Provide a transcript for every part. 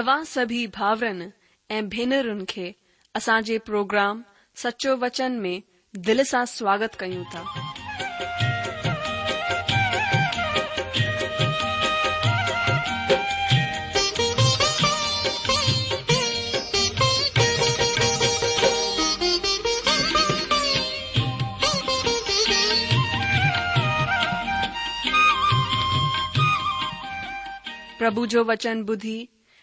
तव्हां सभी भावरन ए भेनरुन के असाजे प्रोग्राम सचो वचन में दिल से स्वागत क्यूं था प्रभु जो वचन बुधी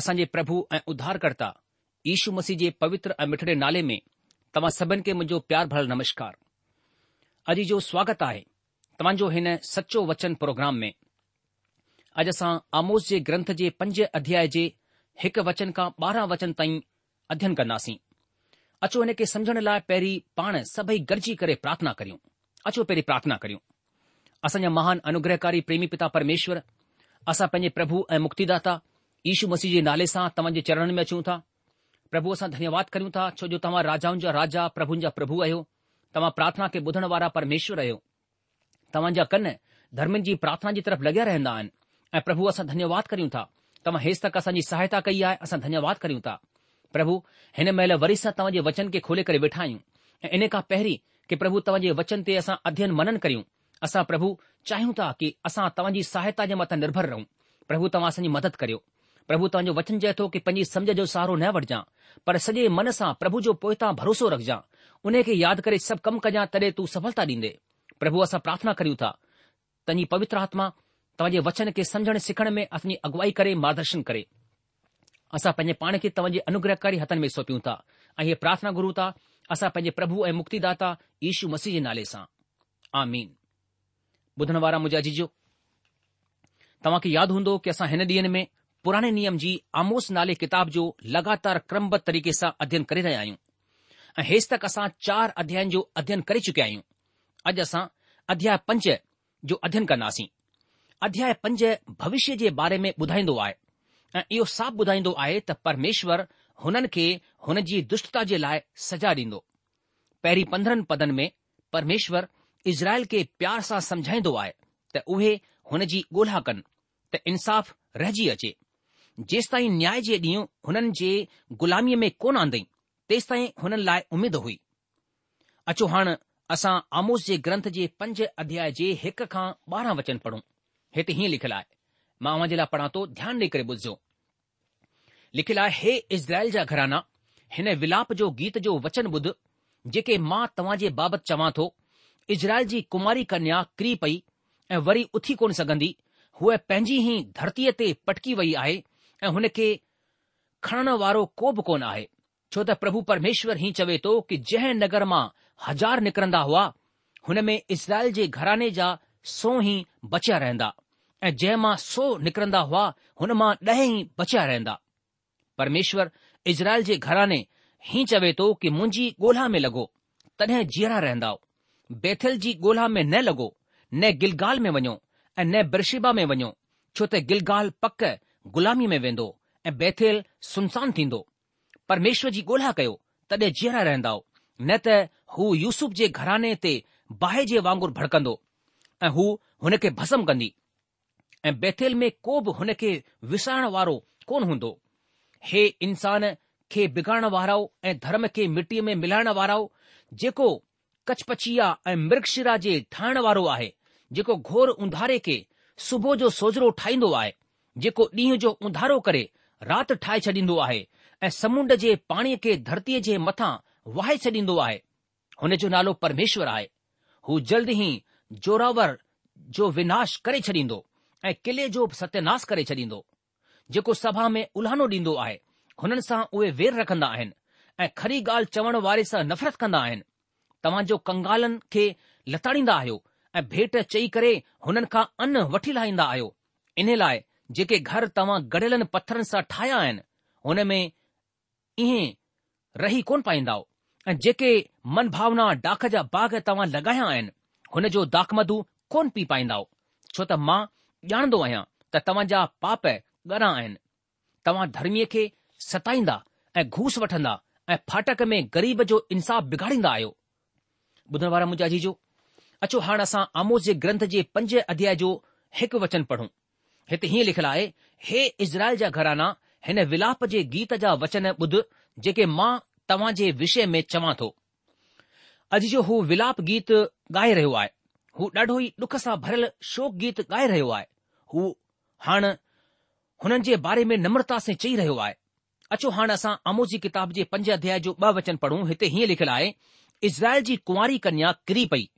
जे प्रभु ऐं उद्धारकर्ता यीशू मसीह जे पवित्र ऐं मिठड़े नाले में तव्हां सभिनि खे मुंहिंजो प्यार भरल नमस्कार अॼु जो स्वागत आहे तव्हांजो हिन सचो वचन प्रोग्राम में अॼु असां आमोस जे ग्रंथ जे पंज अध्याय जे हिकु वचन खां ॿारहं वचन ताईं अध्ययन कंदासीं अचो हिन खे समझण लाइ पहिरीं पाण सभई गॾिजी करे प्रार्थना करियूं अचो पहिरीं प्रार्थना करियूं असांजा महान अनुग्रहकारी प्रेमी पिता परमेश्वर असां पंहिंजे प्रभु ऐं मुक्तिदाता ईशू मसीह जे नाले सां तव्हांजे चरणनि में अचूं था प्रभु असां धन्यवाद करियूं था छो जो तव्हां राजाउनि जा राजा प्रभुनि जा प्रभु आहियो तव्हां प्रार्थना खे ॿुधण वारा परमेश्वर आहियो तव्हांजा कन धर्मनि जी प्रार्थना जी तरफ़ लॻिया रहंदा आहिनि ऐं प्रभु असां धन्यवाद करियूं था तव्हां हेसि तक असांजी सहायता कई आहे असां धन्यवाद करियूं था प्रभु हिन महिल वरी सां तव्हांजे वचन खे खोले करे वेठा आहियूं ऐं इन खां पहिरीं कि प्रभु तव्हांजे वचन ते असां अध्ययन मनन करियूं असां प्रभु चाहियूं था कि असां तव्हांजी सहायता जे मथां निर्भर रहूं प्रभु तव्हां असांजी मदद करियो પ્રભુ તનો વચન જેતો કે પંજી સમજ જો સારો નવડજા પર સજે મનસા પ્રભુ જો પોતા ભરોસો રખજા ઉને કે યાદ કરે સબ કમ કરજા તરે તુ સફળતા દીંદે પ્રભુ આસા પ્રાર્થના કર્યુ તા તની પવિત્ર આત્મા તવજે વચન કે સમજણ સખણ મે apni અગવાઈ કરે માર્ગદર્શન કરે આસા પંજે પાણે કે તવજે અનુગ્રહકારી હતન મે સોપીઉં તા આયે પ્રાર્થના ગુરુ તા આસા પંજે પ્રભુ એ મુક્તિદાતા ઈશુ મસીહ નાલે સા આમીન બુધન વારા મુજાજીજો તમાકે યાદ હોંદો કે આસા હેન દીન મે पुराने नियम जी आमोस नाले किताब जो लगातार क्रमबद्ध तरीक़े सां अध्ययन करे रहिया आहियूं ऐं हेसि तक असां चार अध्ययन जो अध्ययन करे चुकिया आहियूं अॼु असां अध्याय पंज जो अध्ययन कंदासीं अध्याय पंज भविष्य जे बारे में ॿुधाईंदो आहे ऐं इहो साफ़ ॿुधाईंदो आहे त परमेश्वर हुननि खे हुन जी दुष्टता जे लाइ सजा ॾींदो पहिरीं पंद्रहनि पदनि में परमेश्वर इज़राइल खे प्यार सां समझाईंदो आहे त उहे हुन जी ॻोल्हा कनि त इंसाफ़ रहिजी अचे जेसि ताईं न्याय जे ॾींहुं हुननि जे ग़ु़लामीअ में कोन आंदई तेसि ताईं हुननि लाइ उमेद हुई अचो हाणे असां आमोस जे ग्रंथ जे पंज अध्याय जे हिक खां ॿारहं वचन पढ़ूं हिते हीअं लिखियलु आहे मां उन जे लाइ पढ़ा थो ध्यानु ॾेई करे ॿुधजो लिखियलु आहे हे इज़राइल जा घराना हिन विलाप जो गीत जो वचन ॿुध जेके मां तव्हां जे बाबति चवां थो इज़राइल जी कुमारी कन्या किरी पई ऐं वरी उथी कोन सघंदी हूअ पंहिंजी ई धरतीअ ते पटकी वई आहे ऐं हुन खे खणण वारो को बि कोन आहे छो त प्रभु परमेश्वर हीउ चवे थो कि जंहिं नगर मां हज़ार निकरंदा हुआ हुन में इज़राइल जे घराने जा सौ ई बचिया रहंदा ऐं जंहिं मां सौ निकिरंदा हुआ हुन मां ॾह ई बचिया रहंदा परमेश्वर इज़राइल जे घराने ही चवे थो कि मुंहिंजी ॻोल्हा में लॻो तॾहिं जीअरा रहंदा बेथल जी ॻोल्हा में न लॻो न गिलगाल में वञो ऐं न बिरशिबा में वञो छो त गिलगाल पक ग़ुलामी में वेंदो ऐं बैथेल सुनसान थींदो परमेश्वर जी ॻोल्हा कयो तॾहिं जीअरा रहंदा न त हू यूसुफ जे घराने ते बाहि जे वांगुरु भड़कंदो ऐं हू हुन खे भसम कंदी ऐं बैथेल में को बि हुन खे विसारण वारो कोन हूंदो हे इंसान खे बिगाड़ण वारा ऐं धर्म खे मिटीअ में मिलाइण वाराओ जेको कचपचिया ऐं मृक्षिरा जे ठाहिण वारो आहे जेको घोर उंधारे खे सुबुह जो सोजरो ठाहींदो आहे जेको ॾींहं जो उंधारो करे राति ठाहे छॾींदो आहे ऐं समुंड जे पाणीअ खे धरतीअ जे मथां वाहे छॾींदो आहे हुन जो नालो परमेश्वर आहे हू जल्द ई जोरावर जो विनाश करे छॾींदो ऐं किले जो सत्यानाश करे छॾींदो जेको सभा में उल्हानो ॾींदो आहे हुननि सां उहे वेर रखंदा आहिनि ऐं खरी ॻाल्हि चवण वारे सां नफ़रत कंदा आहिनि तव्हां जो कंगालनि खे लताड़ींदा आहियो ऐं भेट चई करे हुननि खां अन वठी लाहींदा आहियो इन लाइ जेके घर तव्हां गड़ियलनि पत्थरनि सां ठाहिया आहिनि हुन में ई रही कोन पाईंदा ऐं जेके मन भावना डाख जा बाग़ तव्हां लॻाया आहिनि हुन जो दाखमदू कोन पी पाईंदा छो त मां ॼाणंदो आहियां त तव्हां जा पाप घणा आहिनि तव्हां धर्मीअ खे सताईंदा ऐं घूस वठंदा ऐं फाटक में ग़रीब जो इंसाफ़ बिगाड़ींदा आहियो ॿुधण वारा मुंहिंजा अचो हाणे असां आमोस जे ग्रंथ जे पंज अध्याय जो हिकु वचन पढ़ूं हिते हीअं लिखियलु आहे हे इज़राइल जा घराना हिन विलाप जे गीत जा वचन ॿुध जेके मां तव्हां जे विषय में चवां थो अॼु जो हू विलाप गीत ॻाए रहियो आहे हू ॾाढो ई डुख सां भरियल शोक गीत ॻाए रहियो आहे हू हाणे हुननि जे बारे में नम्रता से चई रहियो आहे अचो हाणे असां अमोजी किताब जे पंज अध्याय जो ॿ वचन पढ़ूं हिते हीअं लिखियलु आहे इज़राइल जी कुंवारी कन्या किरी पई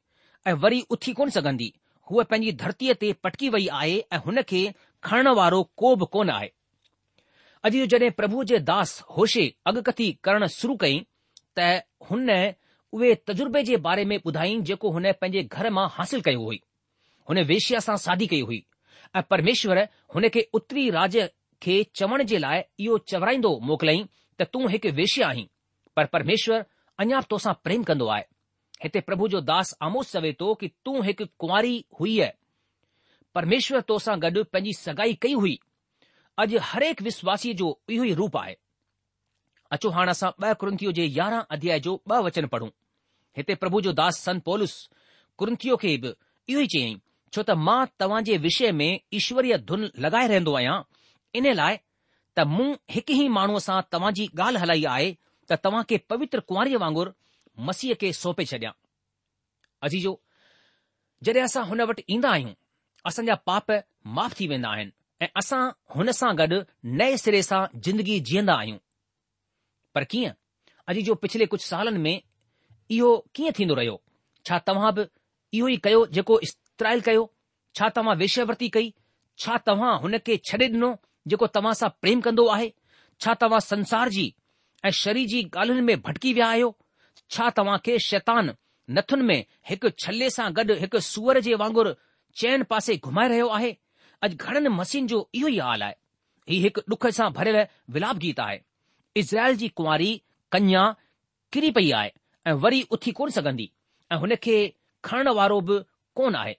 ऐं वरी उथी कोन सघंदी हूअ पंहिंजी धरतीअ ते पटकी वई आहे ऐं हुन खे खणण वारो को बि कोन आहे अॼु जो जॾहिं प्रभु जे दास होशे अॻकथी करणु शुरू कई त हुन उहे तजुर्बे जे बारे में ॿुधाई जेको हुन पंहिंजे घर मां हासिल कयो हुई हुन वेश्या सां शादी कई हुई ऐं परमेश्वर हुन खे उत्तरी राज्य खे चवण जे लाइ इहो चवराईंदो मोकिलियईं त तूं हिकु वेशया आहीं पर परमेश्वर अञा तोसां प्रेम कंदो आहे हिते प्रभु जो दास आमोस चवे थो कि तूं हिकु कुंवारी हुई है परमेश्वर तोसां गॾु पंहिंजी सगाई कई हुई अॼु हरेक विश्वासीअ जो इहो ई रूप आहे अचो हाणे असां ॿ कुंथियो जे यारहं अध्याय जो ॿ वचन पढ़ूं हिते प्रभु जो दास सन पोलिस कुंथीअ खे बि इहो ई चयाईं छो त मां तव्हां जे विषय में ईश्वरीय धुन लॻाए रहंदो आहियां इन लाइ त मूं हिकु ई माण्हूअ सां तव्हां जी ॻाल्हि हलाई आहे त तव्हां खे पवित्र कुंवारीअ वांगुरु मसीह खे सौंपे छॾियां अजीजो जॾहिं असां हुन वटि ईंदा आहियूं असांजा पाप माफ़ थी वेंदा आहिनि ऐं असां हुन सां गॾु नए सिरे सां ज़िंदगी जीअंदा आहियूं पर कीअं अॼु जो पिछले कुझु सालनि में इहो कीअं थींदो रहियो छा तव्हां बि इहो ई कयो जेको इस्त्राइल कयो छा तव्हां विश्यवर्ति कई छा तव्हां हुन खे छॾे ॾिनो जेको तव्हां सां प्रेम कंदो आहे छा तव्हां संसार जी ऐं शरीर जी ॻाल्हियुनि में भटकी विया आहियो छा तव्हां खे शैतान नथुनि में हिकु छले सां गॾु हिकु सूअर जे वांगुरु चैन पासे घुमाए रहियो आहे अॼु घणनि मसीन जो इहो ई हाल आहे हीउ हिकु डुख सां भरियल विलाप गीत आहे इज़राइल जी कुंवारी कन्या किरी पई आहे ऐं वरी उथी कोन सघंदी ऐं हुन खे खणण वारो बि कोन आहे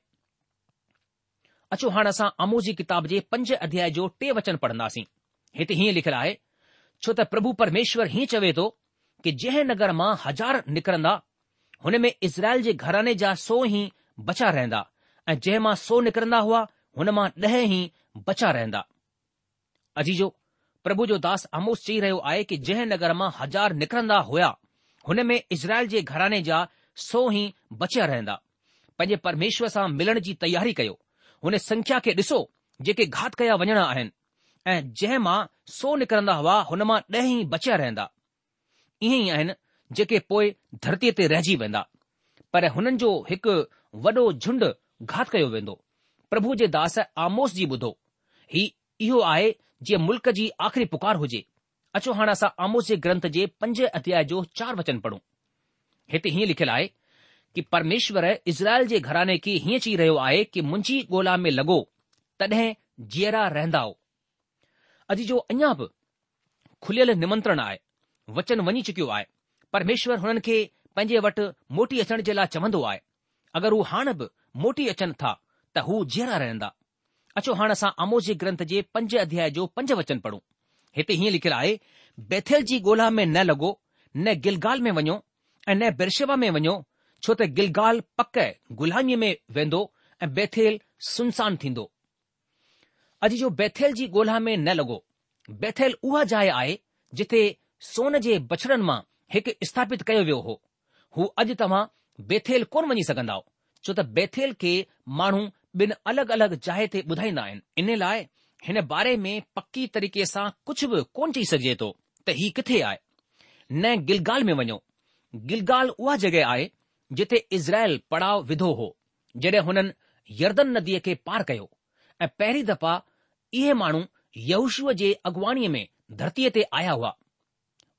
अचो हाणे असां जी किताब जे पंज अध्याय जो टे वचन पढ़ंदासीं हिते हीअं लिखियलु आहे छो त प्रभु परमेश्वर हीअं चवे थो कि जंहिं नगर मां हज़ार निकरंदा हुन में इज़राइल जे घराने जा सौ ई बचिया रहंदा ऐं जंहिं मां सौ निकिरंदा हुआ हुन मां ॾह ई बचिया रहंदा अजीजो प्रभु जो दास आमोस चई रहियो आहे कि जंहिं नगर मां हज़ार निकरंदा हुआ हुनमें इज़राइल जे घराने जा सौ ई बचिया रहंदा पंहिंजे परमेश्वर सां मिलण जी तयारी कयो हुन संख्या खे ॾिसो जेके घात कया वञिणा आहिनि ऐं जंहिं मां सौ निकिरंदा हुआ हुनमां ॾह ई बचिया रहंदा ईअं ई आहिनि जेके पोइ धरतीअ ते रहिजी वेंदा पर हुननि जो हिकु वॾो झुंड घात कयो वेंदो प्रभु जे दास आमोस जी ॿुधो ही इहो आहे जीअं मुल्क जी आख़िरी पुकार हुजे अचो हाणे असां आमोस जे ग्रंथ जे पंज अध्याय जो चार वचन पढ़ूं हिते हीअं लिखियलु आहे कि परमेश्वर इज़राइल जे घराने खे हीअं चई रहियो आहे कि मुंहिंजी ॻोल्हा में लॻो तॾहिं जीअरा रहंदा अॼु जो अञा बि खुलियल निमंत्रण आहे वचन वञी चुकियो आहे परमेश्वर हुननि खे पंहिंजे वटि मोटी अचण जे लाइ चवंदो आहे अगरि हू हाणे बि मोटी अचनि था त हू जहिड़ा रहंदा अचो हाणे असां अमोजी ग्रंथ जे पंज अध्याय जो पंज वचन पढ़ूं हिते हीअं लिखियलु आहे बेथेल जी ॻोल्हा में न लॻो न गिलगाल में वञो ऐं न बिरशेवा में वञो छो त गिलगाल पक गुलामीअ में वेंदो ऐं बेथेल सुनसान थींदो अॼु जो बेथेल जी ॻोल्हा में न लॻो बेथेल उहा जाइ आहे जिथे सोन जे बछड़नि मां हिकु स्थापित कयो वियो हो हू अॼु तव्हां बेथेल कोन वञी सघंदा छो त बेथेल खे माण्हू ॿिनि अलॻि अलॻि जाइ ते ॿुधाईंदा आहिनि इन लाइ हिन बारे में पकी तरीक़े सां कुझु बि कोन चई सघिजे थो त ही किथे आहे न गिलगाल में वञो गिलगाल उहा जॻहि आहे जिथे इज़राइल पड़ाव विधो हो जॾहिं हुननि यर्दन नदीअ खे पार कयो ऐं पहिरीं दफ़ा इहे माण्हू यहूशूअ जे अॻुवाणीअ में धरतीअ ते आया हुआ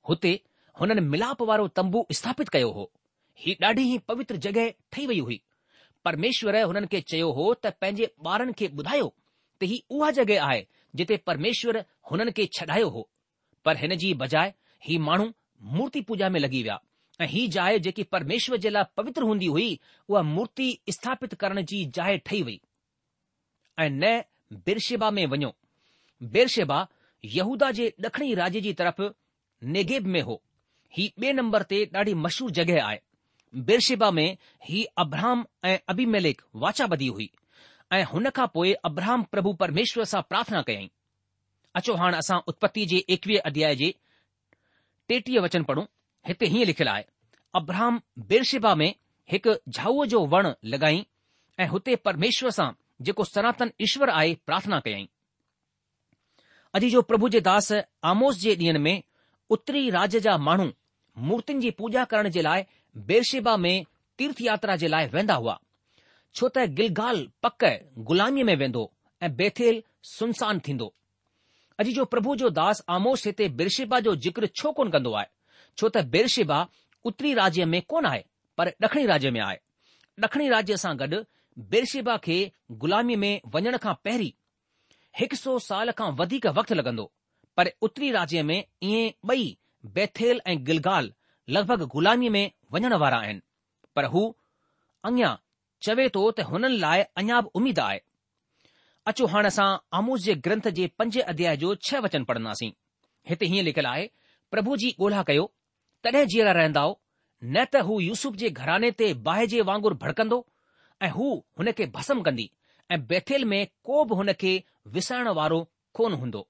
हुते हुननि मिलाप वारो तंबू स्थापित कयो हो ही ॾाढी ई पवित्र जॻहि ठही वई हुई परमेश्वर हुननि खे चयो हो त पंहिंजे ॿारनि खे ॿुधायो त ही उहा जॻहि आहे जिते परमेश्वर हुननि खे छॾायो हो पर हिन जी बजाए ही माण्हू मूर्ति पूजा में लॻी विया ऐं ही जाइ जेकी परमेश्वर जे लाइ पवित्र हूंदी हुई उहा मूर्ति स्थापित करण जी जाइ ठही वई ऐं न बिरशेबा में वञो बिरशेबा यहूदा जे ॾखणी राज्य जी तरफ़ नेगेब में हो ही ॿिए नंबर ते ॾाढी मशहूर जॻहि आहे बिरशिबा में ही अब्राहम ऐं अबीमेलिक वाचा ॿधी हुई ऐं हुन खां पोइ अब्राहम प्रभु परमेश्वर सां प्रार्थना कयई अचो हाणे असां उत्पति जे एकवीह अध्याय जे टेटीह वचन पढ़ूं हिते हीअं लिखियलु आहे अब्राहम बिरशिबा में हिकु झाऊअ जो वण लॻाई ऐं हुते परमेश्वर सां जेको सनातन ईश्वर आहे प्रार्थना कयई अॼु जो प्रभु जे दास आमोस जे ॾींहनि में उत्तरी राज्य जा माण्हू मूर्तिनि जी पूॼा करण जे लाइ बिरशेबा में तीर्थ यात्रा जे लाइ वेंदा हुआ छो त गिलगाल पक ग़ुलामीअ में वेंदो ऐं बेथेल सुनसान थींदो अॼु जो प्रभु जो दास आमोश हिते बेलशेबा जो ज़िक्र छो कोन कंदो आहे छो त बेलशेबा उत्तरी राज्य में कोन आहे पर ॾखणी राज्य में आहे ॾखणी राज्य सां गॾु बेलशेबा खे ग़ुलामीअ में वञण खां पहिरीं हिकु सौ साल खां वधीक वक़्तु लॻंदो पर उत्तरी राज्य में इएं बई बैथेल ऐं गिलगाल लॻभॻि ग़ुलामी में वञण वारा आहिनि पर हू अञा चवे थो त हुननि लाइ अञा बि उमीद आहे अचो हाणे असां आमूस जे ग्रंथ जे पंज अध्याय जो छह वचन पढ़ंदासीं हिते हीअं लिखियलु आहे प्रभु जी ॻोल्हा कयो तॾहिं जीअरा रहंदाओ न त हू यूसुफ जे घराने ते बाहि जे वांगुरु भड़कंदो ऐं हू हुन खे भस्म कंदी ऐं बैथेल में को बि हुन खे विसाइण वारो कोन हूंदो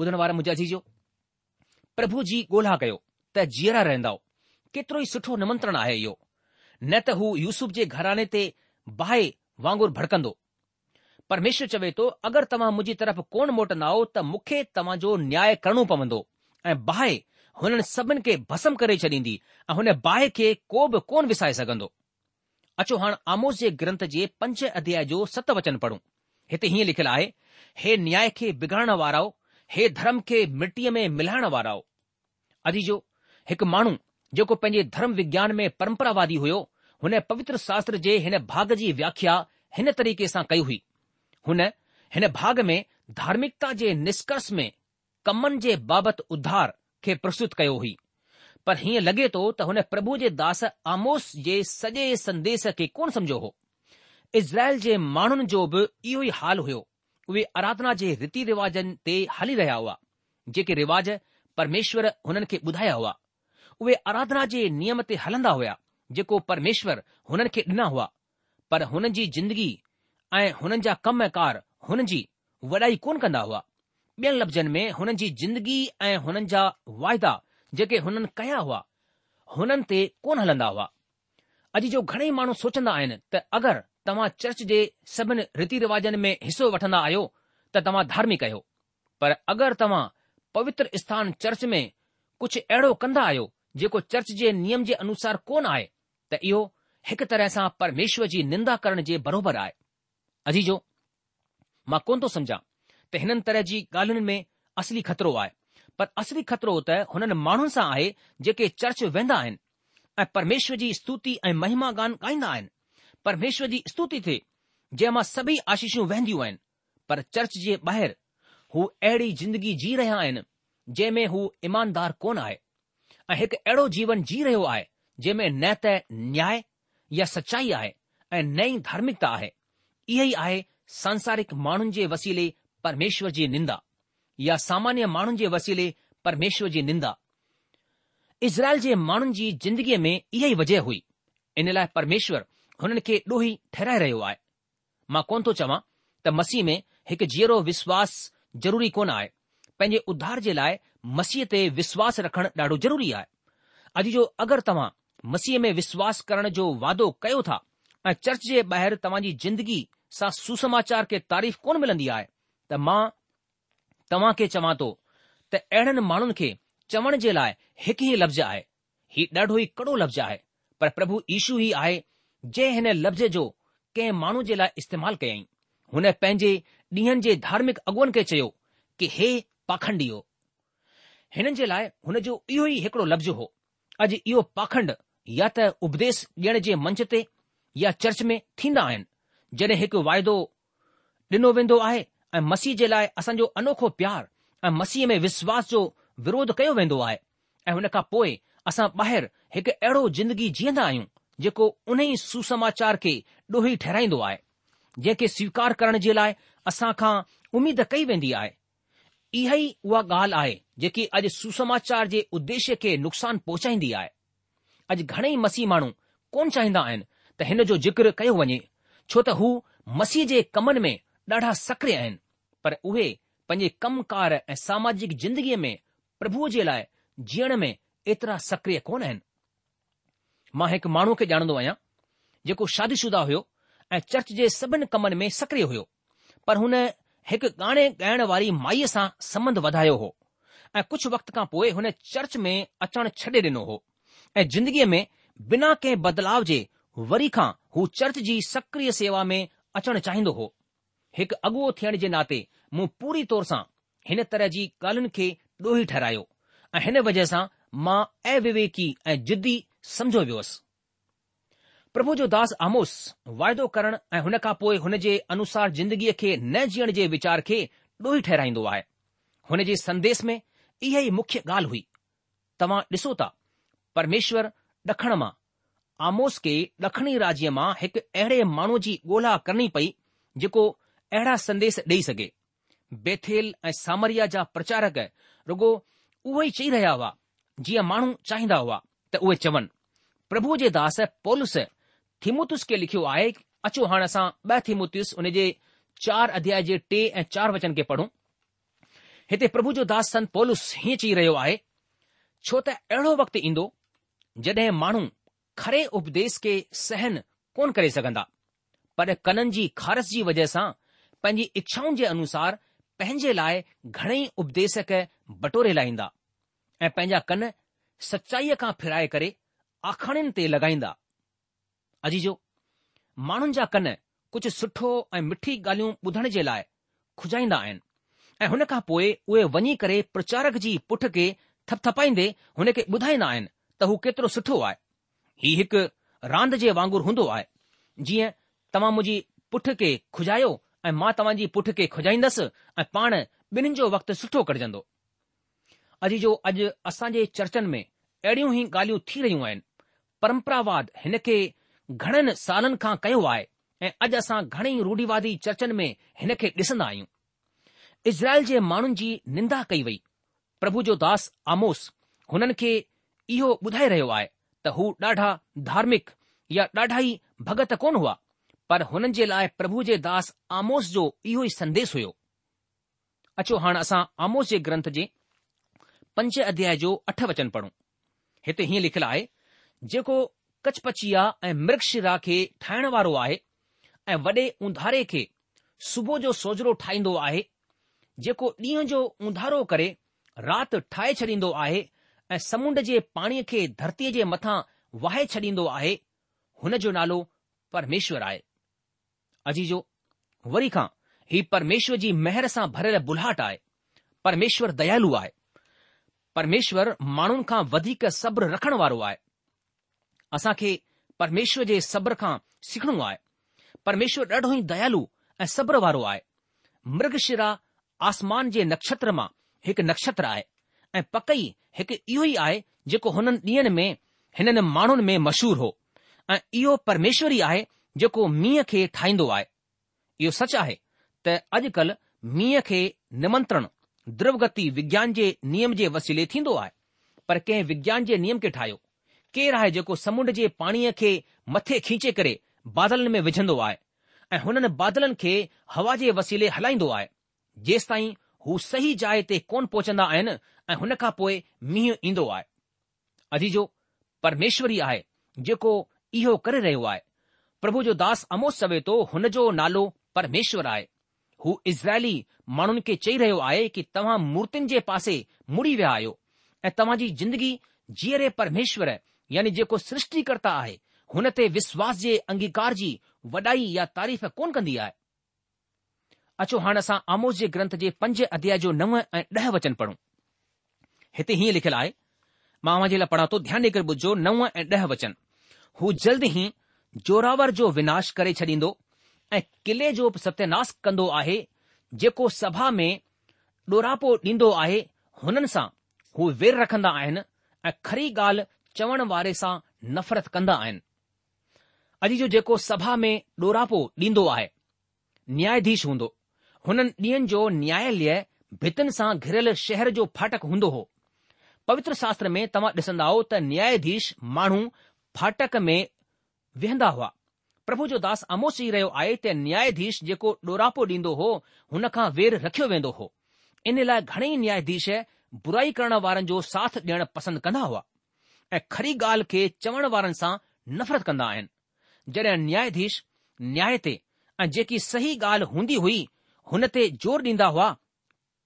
ॿुधण वारा मुंहिंजा जी प्रभु जी ॻोल्हा कयो त जीअरा रहंदा केतिरो ई सुठो निमंत्रण आहे इहो न त हू यूसुफ जे घराने ते बाहि वांगुर भड़कंदो परमेश्वर चवे थो अगरि तव्हां मुंहिंजी तरफ़ कोन मोटंदाव त मूंखे तव्हांजो न्याय करणो पवंदो ऐं बाहि हुननि सभिनि खे भस्म करे छॾींदी ऐं हुन बाहि खे को बि कोन विसाए सघंदो अचो हाणे आमोस जे ग्रंथ जे पंच अध्याय जो सत वचन पढ़ूं हिते हीअं लिखियलु आहे हे न्याय खे बिगाड़ण वाराओ हे धर्म खे मिटीअ में मिलाइण वारा हो अजीजो हिकु माण्हू जेको पंहिंजे धर्म विज्ञान में परंपरावादी हुयो हुन पवित्र शास्त्र जे हिन भाग जी व्याख्या हिन तरीक़े सां कई हुई हुन हिन भाग में धार्मिकता जे निष्कर्ष में कमनि जे बाबति उद्धार खे प्रस्तुत कयो हुई पर हीअं लॻे थो तो त हुन प्रभु जे दास आमोस जे सॼे संदेश खे कोन समझो हो इज़राइल जे माण्हुनि जो बि इहो ई हाल हुयो उहे आराधना जे रीति रिवाजनि ते हली रहिया हुआ जेके रिवाज परमेश्वर हुननि खे ॿुधाया हुआ उहे आराधना जे नियम ते हलंदा हुआ जेको परमेश्वर हुननि खे ॾिना हुआ पर हुननि जी जिंदगी ऐं हुननि जा कम कार हुननि जी वॾाई कोन कंदा हुआ ॿियनि लफ़्ज़नि में हुननि जी जिंदगी ऐं हुननि जा वाइदा जेके हुननि कया हुआ हुननि ते कोन हलंदा हुआ अॼु जो घणेई माण्हू सोचंदा आहिनि त अगरि तव्हां चर्च जे सभिनी रीति रिवाजनि में हिसो वठंदा आहियो त तव्हां धार्मिक आहियो पर अगरि तव्हां पवित्र स्थान चर्च में कुझु अहिड़ो कंदा आहियो जेको चर्च जे नियम जे अनुसार कोन आहे त इहो हिकु तरह सां परमेश्वर जी निंदा करण जे बराबरि आहे अजीजो मां कोन थो सम्झा त हिननि तरह जी ॻाल्हियुनि में असली ख़तरो आहे पर असली खतरो त हुननि माण्हुनि सां आहे जेके चर्च वेंदा आहिनि ऐं परमेश्वर जी स्तुति ऐं महिमा गान ॻाईंदा आहिनि परमेश्वर जी स्तुति थे जंहिंमां सभई आशीषूं वहंदियूं आहिनि पर चर्च जे ॿाहिरि हू अहिड़ी जिंदगी जी रहिया आहिनि जंहिं में हू ईमानदार कोन आहे ऐं हिकु अहिड़ो जीवन जी रहियो आहे जंहिं में न त न्याय या सचाई आहे ऐं नई धार्मिकता आहे ई आहे सांसारिक माण्हुनि जे वसीले परमेश्वर जी निंदा या सामान्य माण्हुनि जे वसीले परमेश्वर जी निंदा इज़राइल जे माण्हुनि जी जिंदगीअ में ई वजह हुई इन लाइ परमेश्वर हुननि खे ॾोही ठहिराए रहियो आहे मां कोन थो चवां त मसीह में हिकु जीअरो विश्वास ज़रूरी कोन आहे पंहिंजे उधार जे लाइ मसीह ते विश्वास रखणु ॾाढो ज़रूरी आहे अॼु जो अगरि तव्हां मसीह में विश्वास करण जो वादो कयो था ऐं चर्च जे ॿाहिरि तव्हांजी ज़िंदगी सां सुसमाचार खे तारीफ़ कोन मिलंदी आहे त मां तव्हां खे चवां थो त अहिड़नि माण्हुनि खे चवण जे लाइ हिकु ई लफ़्ज़ आहे हीउ ॾाढो ई कड़ो लफ़्ज़ आहे पर प्रभु ईशू ई आहे जंहिं हिन लफ़्ज़ जो कंहिं माण्हू जे लाइ इस्तेमालु कयाईं हुन पंहिंजे ॾींहनि जे धार्मिक अॻुवन खे चयो कि हे पाखंड इहो हिननि जे लाइ हुन जो इहो ई हिकड़ो लफ़्ज़ हो अॼु इहो पाखंड या त उपदेश ॾियण जे मंच ते या चर्च में थींदा आहिनि जॾहिं हिकु वाइदो ॾिनो वेंदो आहे ऐं मसीह जे लाइ असांजो अनोखो प्यार ऐं मसीह में विश्वास जो विरोध कयो वेंदो आहे ऐं हुन खां पोइ असां ॿाहिरि हिकु अहिड़ो जिंदगी जीअंदा आहियूं जेको उन ई सुसमाचार खे ॾोही ठहिराईंदो आहे जंहिंखे स्वीकार करण जे लाइ असां खां उमीद कई वेंदी आहे इहा ई उहा ॻाल्हि आहे जेकी अॼु सुसमाचार जे उद्देश्य खे नुक़सान पहुचाईंदी आहे अॼु घणेई मसीह माण्हू कोन चाहींदा आहिनि त हिन जो ज़िक्र कयो वञे छो त हू मसीह जे कमनि में ॾाढा सक्रिय आहिनि पर उहे पंहिंजे कमकार ऐं सामाजिक ज़िंदगीअ में प्रभुअ जे लाइ जीअण में एतिरा सक्रिय कोन आहिनि मां हिकु माण्हू खे ॼाणंदो आहियां जेको शादीशुदा हुयो ऐं चर्च जे सभिनि कमनि में सक्रिय हुयो पर हुन हिकु गाणे ॻाइण वारी माईअ सां संबंध वधायो हो ऐं कुझु वक़्त खां पोइ हुन चर्च में अचणु छॾे ॾिनो हो ऐं जिंदगीअ में बिना कंहिं बदलाव जे वरी खां हू चर्च जी सक्रिय सेवा में अचणु चाहींदो हो हिकु अॻुओ थियण जे नाते मूं पूरी तौर सां हिन तरह जी ॻाल्हियुनि खे ॾोही ठहिरायो ऐं हिन वजह सां मां अविवेकी ऐं जिदी समझो वियोसि प्रभु जो दास आमोस वाइदो करण ऐं हुन खां पोइ हुन जे अनुसार ज़िंदगीअ खे न जीअण जे वीचार खे ॾोही ठहिराईंदो आहे हुन जे संदेस में इहा ई मुख्य ॻाल्हि हुई तव्हां ॾिसो था परमेश्वर ॾखण मां आमोस खे ॾखणी राज्य मां हिकु अहिड़े माण्हू जी ॻोल्हा करणी पई जेको अहिड़ा संदेस ॾेई सघे बेथेल ऐं सामरिया जा प्रचारक रुगो ई चई रहिया हुआ जीअं माण्हू चाहींदा हुआ त उहे चवनि प्रभु जे दास पोलिसस थिमुतुस खे लिखियो आहे अचो हाणे असां ॿ थिमुतुस उन जे चार अध्याय जे टे ऐं चार वचन खे पढ़ूं हिते प्रभु जो दास सन पोलस हीअं चई रहियो आहे छो त अहिड़ो वक़्तु ईंदो जड॒हिं माण्हू खरे उपदेस खे सहन कोन करे सघंदा पर कननि जी खारस जी वजह सां पंहिंजी इच्छाउनि जे अनुसार पंहिंजे लाइ घणेई उपदेस बटोरे लाहींदा ऐं पंहिंजा कन सचाईअ खां फिराए करे आखाणियुनि ते लॻाईंदा अजीजो माण्हुनि जा कन कुझु सुठो ऐं मिठी ॻाल्हियूं ॿुधण जे लाइ खुजाईंदा आहिनि ऐं हुन खां पोइ उहे वञी करे प्रचारक जी पुठ खे थपथपाईंदे हुन खे ॿुधाईंदा आहिनि त हू केतिरो सुठो आहे हीउ हिकु रांदि जे वांगुरु हूंदो आहे जीअं तव्हां मुंहिंजी पुठ खे खुजायो ऐं मां तव्हांजी पुठ खे खुजाईंदसि ऐं पाण ॿिन्हिनि जो वक़्तु सुठो कटजंदो जो अॼु असांजे चर्चनि में अहिड़ियूं ई ॻाल्हियूं थी रहियूं आहिनि परम्परावाद हिन खे घणनि सालनि खां कयो आहे ऐं अॼु असां घणेई रूढीवादी चर्चनि में हिन खे ॾिसंदा आहियूं इज़राइल जे माण्हुनि जी निंदा कई वई प्रभु जो दास आमोस हुननि खे इहो ॿुधाए रहियो आहे त हू ॾाढा धार्मिक या ॾाढा ई भगत कोन हुआ पर हुननि जे लाइ प्रभु जे दास आमोस जो इहो ई संदेस हुयो अचो हाणे असां आमोस जे ग्रंथ जे पंज अध्याय जो अठ वचन पढ़ूं हिते हीअं लिखियलु आहे जेको कचपचिया ऐं म्रक्ष खे ठाहिण वारो आहे ऐं वॾे उंधारे खे सुबुह जो सोजरो ठाहींदो आहे जेको ॾींहं जो उंधारो करे राति ठाहे छॾींदो आहे ऐं समुंड जे पाणीअ खे धरतीअ जे मथां वाहे छॾींदो आहे हुन जो नालो परमेश्वर आहे अजीजो वरी खां ही परमेश्वर जी महर सां भरियलु बुलाहट आहे परमेश्वर दयालू आहे પરમેશ્વર مانુન કા وધીક صبر رکھن وارو આય اسا કે પરમેશ્વર જે صبر કા સખણો આય પરમેશ્વર ડઢહી દયાલુ એ صبر وارو આય મર્ગશિરા આસમાન જે નક્ષત્રમાં એક નક્ષત્ર આય એ પકઈ એક ઈયો આય જેકો હનન દિન મે હનન مانુન મે મશૂર હો એ ઈયો પરમેશ્વરી આય જેકો મિયા કે ઠાઈndo આય યો સચ આહે ત અજકલ મિયા કે નિમંત્રણ द्रव गति विज्ञान जे नियम जे वसीले थींदो आहे पर कंहिं विज्ञान जे नियम खे ठाहियो केरु आहे जेको समुंड जे पाणीअ खे मथे खीचे करे बादलनि में विझंदो आहे ऐं हुननि बादलनि खे हवा जे वसीले हलाईंदो आहे जेसि ताईं हू सही जाइ ते कोन पहुचंदा आहिनि ऐं हुन खां पोइ मींहुं ईंदो आहे अजी जो परमेश्वरी आहे जेको इहो करे रहियो आहे प्रभु जो दास अमोस चवे थो हुन जो नालो परमेश्वर आहे हू इज़राइली माण्हुनि खे चई रहियो आहे कि तव्हां मूर्तियुनि जे पासे मुड़ी विया आहियो ऐं तव्हां जी जिंदगी जीअरे परमेश्वर यानी जेको सृष्टिकर्ता आहे हुन ते विश्वास जे अंगीकार जी वॾाई या तारीफ़ कोन कंदी आहे अचो हाणे असां आमोस जे ग्रंथ जे पंज अध्याय जो नव ऐं ॾह वचन पढ़ूं हिते हीअं लिखियलु आहे मां लाइ पढ़ा थो ध्यानु ॾेई करे ॿुधो नव ऐं ॾह वचन हू जल्द ई जोरावर जो विनाश करे छॾींदो ऐं किले जो बि सत्यानाश कंदो आहे जेको सभा में डोरापो ॾींदो आहे हुननि सां हू वेर रखंदा आहिनि ऐं खरी ॻाल्हि चवण वारे सां नफ़रत कंदा आहिनि अॼु जो जेको सभा में डोरापो ॾींदो आहे न्यायाधीश हूंदो हुननि ॾींहनि जो न्यायालय भितिन सां घिरियल शहर जो फाटक हूंदो हो पवित्र शास्त्र में तव्हां ॾिसंदा त न्यायाधीश माण्हू फाटक में वेहंदा हुआ પ્રભુ જો દાસ અમો ચી રહ્યો આયતે ન્યાયધીશ જેકો ડોરાપો દીંદો હો હનખા વેર રખ્યો વેંદો હો ઇનેલા ઘણે ન્યાયધીશે બુરાઈ કરણ વારં જો સાથ દેણ પસંદ કના હો આ ખરી ગાલ કે ચવણ વારં સા નફરત કંદા આયન જરે ન્યાયધીશ ન્યાયતે અ જેકી સહી ગાલ હોંધી હુઈ હનતે જોર દીંદા હોવા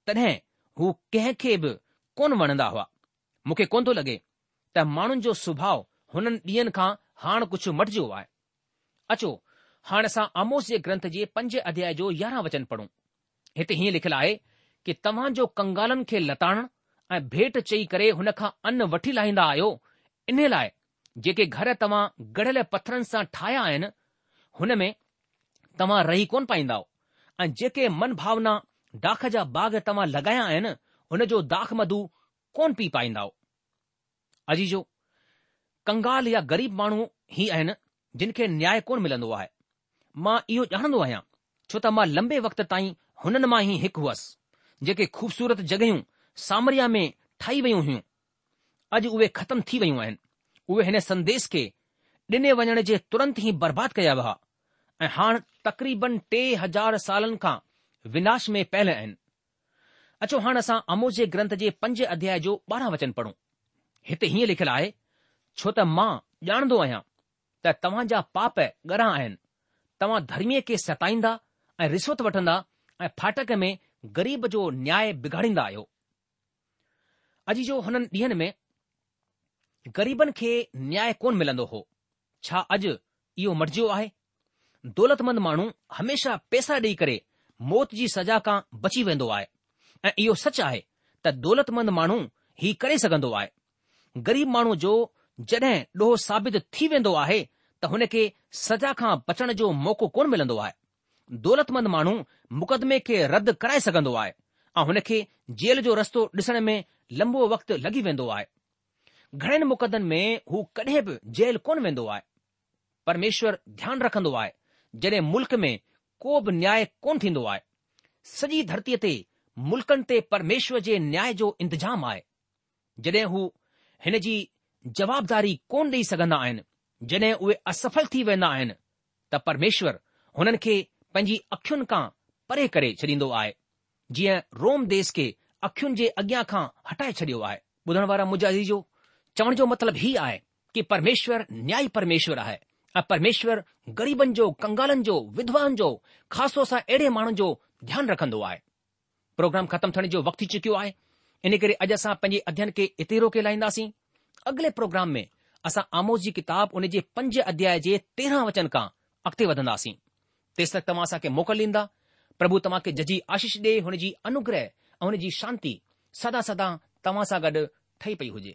તને હો કે કેબ કોન બનંદા હો મુકે કોંદો લાગે ત માણં જો સુભાઉ હનન ડીનખા હાણ કુછ મટજો વાય अचो हाणे असां आमोस जे ग्रंथ जे पंज अध्याय जो यारहं वचन पढ़ूं हिते हीअं लिखियलु आहे कि तव्हां जो कंगालनि खे लताणु ऐं भेट चई करे हुन खां अन्न वठी लाहींदा आहियो इन लाइ जेके घर तव्हां गड़ियल पथरनि सां ठाहिया आहिनि हुन में तव्हां रही कोन पाईंदा ऐं जेके मन भावना डाख जा बाग तव्हां लॻाया आहिनि हुन जो दाख़ मधु कोन पी पाईंदा अजीजो कंगाल या ग़रीब माण्हू ई आहिनि जिन खे न्याय कोन मिलंदो आहे मां इहो ॼाणंदो आहियां छो त मां लंबे वक़्त ताईं हुननि मां ई हिकु हुअसि जेके ख़ूबसूरत जॻहियूं सामरिया में ठाही वयूं हुयूं अॼु उहे ख़तमु थी वयूं आहिनि उहे हिन संदेश खे ॾिने वञण जे तुरंत ई बर्बाद कया हुआ ऐं हाणे तक़रीबन टे हज़ार सालनि खां विनाश में पहल आहिनि अचो हाणे असां अमो जे ग्रंथ जे पंज अध्याय जो ॿारहं वचन पढ़ूं हिते हीअं लिखियलु आहे छो त मां ॼाणंदो आहियां त तव्हां जा पाप ॻणा आहिनि तव्हां धर्मीअ खे सताईंदा ऐं रिश्वत वठंदा ऐं फाटक में ग़रीब जो न्याय बिगाड़ींदा आहियो अॼु जो हुननि ॾींहनि में ग़रीबनि खे न्याय कोन मिलंदो हो छा अॼु इहो मटिजियो आहे दौलतमंद माण्हू हमेशा पैसा ॾेई करे मौत जी सज़ा खां बची वेंदो आहे ऐं इहो सच आहे त दौलतमंद माण्हू हीउ करे सघंदो आहे ग़रीब माण्हू जो जॾहिं ॾोहो साबित थी वेंदो आहे त हुन खे सज़ा खां बचण जो मौको कोन मिलंदो आहे दौलतमंद माण्हू मुक़दमे खे रद्द कराए सघंदो आहे ऐं हुन खे जेल जो रस्तो ॾिसण में लंबो वक़्तु लॻी वेंदो आहे घणनि मुक़दनि में हू कॾहिं बि जेल कोन वेंदो आहे परमेश्वर ध्यानु रखंदो आहे जॾहिं मुल्क़ में को बि न्याय कोन थींदो आहे सॼी धरतीअ ते मुल्कनि ते परमेश्वर जे न्याय जो इंतिजाम आहे जॾहिं हू हिन जी जवाबदारी कोन ॾेई सघन्दा आहिनि जॾहिं उहे असफल थी वेंदा आहिनि त परमेश्वर हुननि खे पंहिंजी अखियुनि खां परे करे छॾीन्दो आहे जीअं रोम देस खे अखियुनि जे अॻियां खां हटाए छॾियो आहे ॿुधण वारा मुजाज़ी जो चवण जो मतिलबु हीउ आहे कि परमेश्वर न्याई परमेश्वर आहे ऐं परमेश्वर ग़रीबनि जो कंगालनि जो विधवाउनि जो ख़ासि सां अहिड़े माण्हुनि जो ध्यानु रखन्दो आहे प्रोग्राम ख़तमु थियण जो वक़्तु थी चुकियो आहे इन करे अॼु असां पंहिंजे अध्ययन खे इते रोके लाहींदासीं अगले प्रोग्राम में असा आमोद जी किताब हुन जे पंज अध्याय जे तेरहं वचन खां अॻिते वधंदासीं तेसि तव्हां असां खे मोकल ॾींदा प्रभु तव्हांखे जजी आशीष ॾिए हुनजी अनुग्रह ऐं हुनजी शांती सदा सदा तव्हां सां गॾु ठही पई हुजे